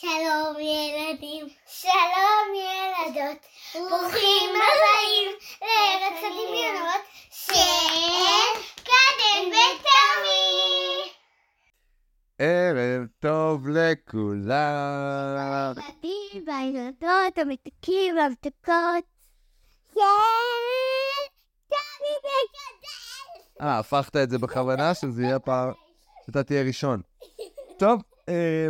שלום ילדים, שלום ילדות, ברוכים הבאים לארץ הדמיונות של קדם ותמי. ערב טוב לכולם. הילדים והילדות המתוקים והמתוקות של תמי וקדש. אה, הפכת את זה בכוונה, שזה יהיה פעם... שאתה תהיה ראשון. טוב, אה,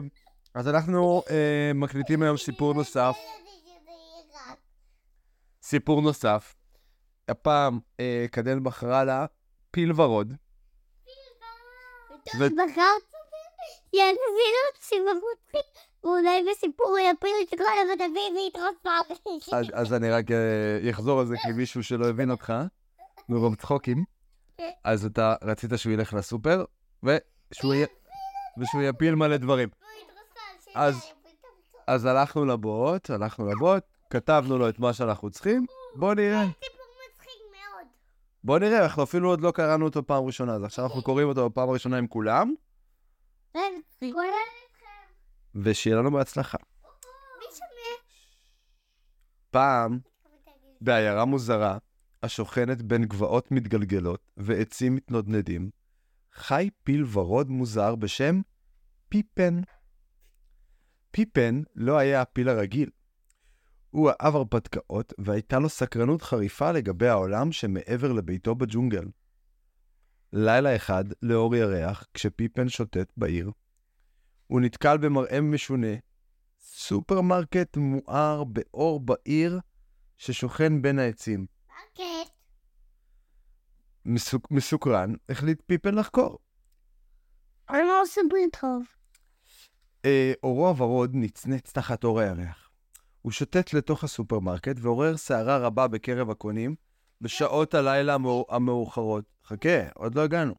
אז אנחנו אה, מקליטים היום סיפור נוסף. סיפור נוסף. הפעם אה, קדן בחרה לה פיל ורוד. ו- בחרת סיפור מצחיק, ואולי בסיפור יפיל את כל המדבים ויתרסף. אז, אז אני רק אה, אחזור על זה כמישהו שלא הבין אותך, מרוב צחוקים. אז אתה רצית שהוא ילך לסופר, ושהוא, י... ושהוא יפיל מלא דברים. אז- אז הלכנו לבוט, הלכנו לבוט, כתבנו לו את מה שאנחנו צריכים, בוא נראה. בוא נראה, אנחנו אפילו עוד לא קראנו אותו פעם ראשונה, אז עכשיו אנחנו קוראים אותו בפעם הראשונה עם כולם, ושיהיה לנו בהצלחה. פעם, בעיירה מוזרה, השוכנת בין גבעות מתגלגלות ועצים מתנודנדים, חי פיל ורוד מוזר בשם פיפן. פיפן לא היה הפיל הרגיל. הוא אהב הרפתקאות, והייתה לו סקרנות חריפה לגבי העולם שמעבר לביתו בג'ונגל. לילה אחד, לאור ירח, כשפיפן שוטט בעיר, הוא נתקל במראה משונה, סופרמרקט מואר באור בהיר ששוכן בין העצים. כן. מסוק, מסוקרן, החליט פיפן לחקור. אני לא סופרים טוב. אה, עורו הוורוד נצנץ תחת אור הירח. הוא שוטט לתוך הסופרמרקט ועורר סערה רבה בקרב הקונים בשעות הלילה המאוחרות. חכה, עוד לא הגענו.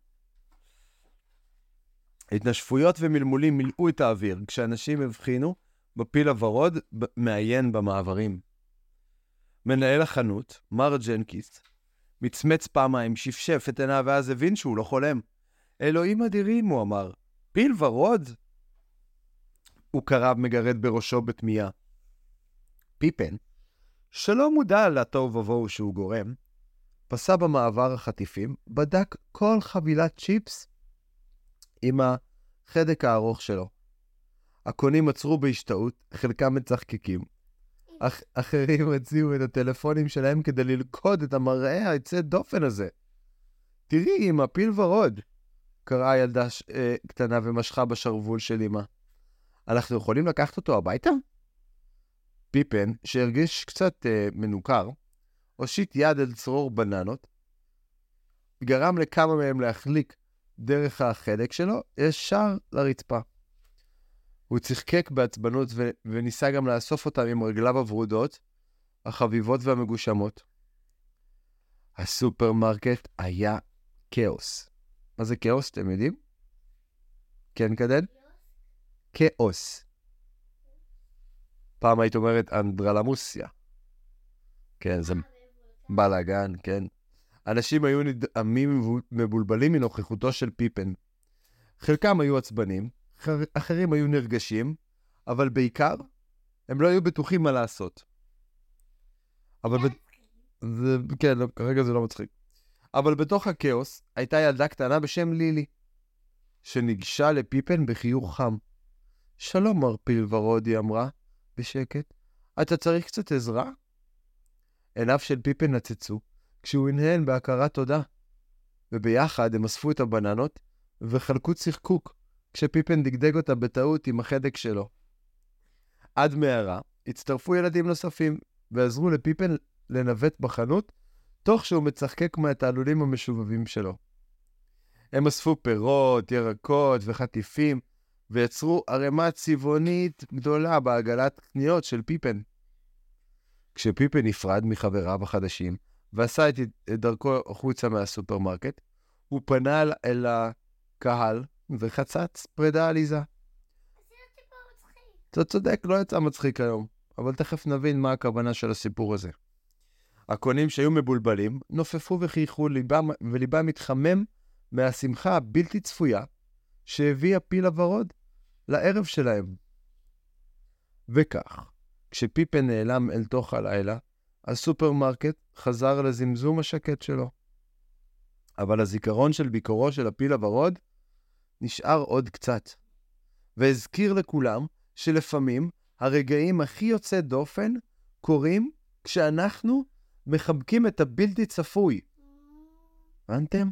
התנשפויות ומלמולים מילאו את האוויר, כשאנשים הבחינו בפיל הוורוד מעיין במעברים. מנהל החנות, מר ג'נקינס, מצמץ פעמיים, שפשף את עיניו ואז הבין שהוא לא חולם. אלוהים אדירים, הוא אמר. פיל ורוד? הוא קרא מגרד בראשו בתמיהה. פיפן, שלא מודע לתוהו ובוהו שהוא גורם, פסע במעבר החטיפים, בדק כל חבילת צ'יפס עם החדק הארוך שלו. הקונים עצרו בהשתאות, חלקם מצחקקים. אח- אחרים הציעו את הטלפונים שלהם כדי ללכוד את המראה היוצא דופן הזה. תראי, אמא, פיל ורוד, קראה ילדה ש... אה, קטנה ומשכה בשרוול של אמא. אנחנו יכולים לקחת אותו הביתה? פיפן, שהרגיש קצת אה, מנוכר, הושיט יד אל צרור בננות, גרם לכמה מהם להחליק דרך החלק שלו, ישר לרצפה. הוא צחקק בעצבנות ו- וניסה גם לאסוף אותם עם רגליו הוורודות, החביבות והמגושמות. הסופרמרקט היה כאוס. מה זה כאוס, אתם יודעים? כן, קדן? כאוס. פעם היית אומרת אנדרלמוסיה. כן, זה בלאגן, כן. אנשים היו נדהמים ומבולבלים מנוכחותו של פיפן. חלקם היו עצבנים, אחר, אחרים היו נרגשים, אבל בעיקר, הם לא היו בטוחים מה לעשות. אבל... זה, כן, לא, כרגע זה לא מצחיק. אבל בתוך הכאוס הייתה ילדה קטנה בשם לילי, שניגשה לפיפן בחיוך חם. שלום, מר פיל ורוד, היא אמרה, בשקט. אתה צריך קצת עזרה? עיניו של פיפן נצצו, כשהוא הנהן בהכרת תודה. וביחד הם אספו את הבננות וחלקו צחקוק, כשפיפן דגדג אותה בטעות עם החדק שלו. עד מהרה הצטרפו ילדים נוספים, ועזרו לפיפן לנווט בחנות, תוך שהוא מצחקק מהתעלולים המשובבים שלו. הם אספו פירות, ירקות וחטיפים, ויצרו ערימה צבעונית גדולה בעגלת קניות של פיפן. כשפיפן נפרד מחבריו החדשים, ועשה את דרכו החוצה מהסופרמרקט, הוא פנה אל- אל הקהל וחצץ פרידה עליזה. אתה צודק, לא יצא מצחיק היום, אבל תכף נבין מה הכוונה של הסיפור הזה. הקונים שהיו מבולבלים נופפו וחייכו ליבם, וליבם התחמם מהשמחה הבלתי צפויה שהביא הפיל הוורוד לערב שלהם. וכך, כשפיפן נעלם אל תוך הלילה, הסופרמרקט חזר לזמזום השקט שלו. אבל הזיכרון של ביקורו של הפיל הוורוד נשאר עוד קצת, והזכיר לכולם שלפעמים הרגעים הכי יוצא דופן קורים כשאנחנו מחבקים את הבלתי צפוי. הבנתם?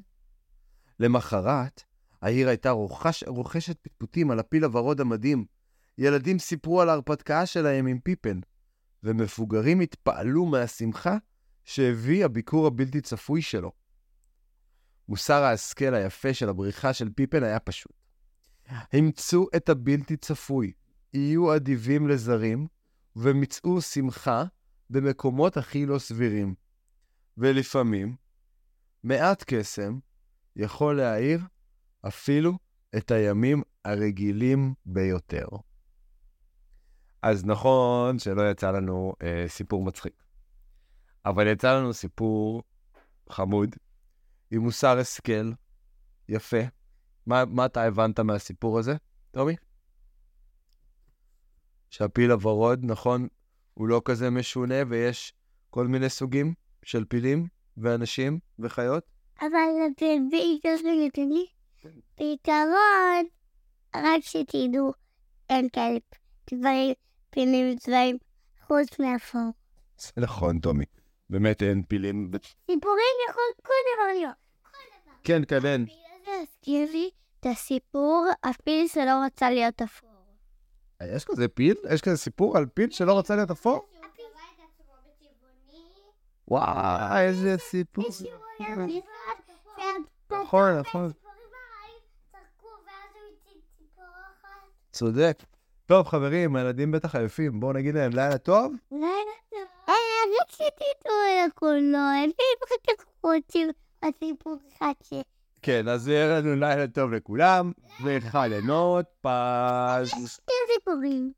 למחרת, העיר הייתה רוכש, רוכשת פטפוטים על הפיל הוורוד המדהים. ילדים סיפרו על ההרפתקה שלהם עם פיפן, ומבוגרים התפעלו מהשמחה שהביא הביקור הבלתי צפוי שלו. מוסר ההשכל היפה של הבריחה של פיפן היה פשוט. המצאו את הבלתי צפוי, יהיו אדיבים לזרים, ומצאו שמחה במקומות הכי לא סבירים. ולפעמים, מעט קסם יכול להאיר אפילו את הימים הרגילים ביותר. אז נכון שלא יצא לנו אה, סיפור מצחיק, אבל יצא לנו סיפור חמוד, עם מוסר השכל, יפה. מה, מה אתה הבנת מהסיפור הזה, טומי? שהפיל הוורוד, נכון, הוא לא כזה משונה ויש כל מיני סוגים של פילים ואנשים וחיות? אבל בעיקרון, בעיקרון, רק שתדעו, אין כאלה דברים, פילים וצבעים, חוץ מהפור. זה נכון, טומי. באמת אין פילים. סיפורים יכול כל דבר להיות. כן, כן, אין. הזה הזכיר לי את הסיפור, הפיל שלא רצה להיות אפור. יש כזה פיל? יש כזה סיפור על פיל שלא רצה להיות אפור? וואו, איזה סיפור. נכון, נכון. צודק. טוב, חברים, הילדים בטח עייפים, בואו נגיד להם לילה טוב. לילה טוב. אה, רציתי את הקולנוע, אני פשוט רוצים הסיפור אחד ש... כן, אז יהיה לנו לילה טוב לכולם, וחלנות פז. שתי סיפורים.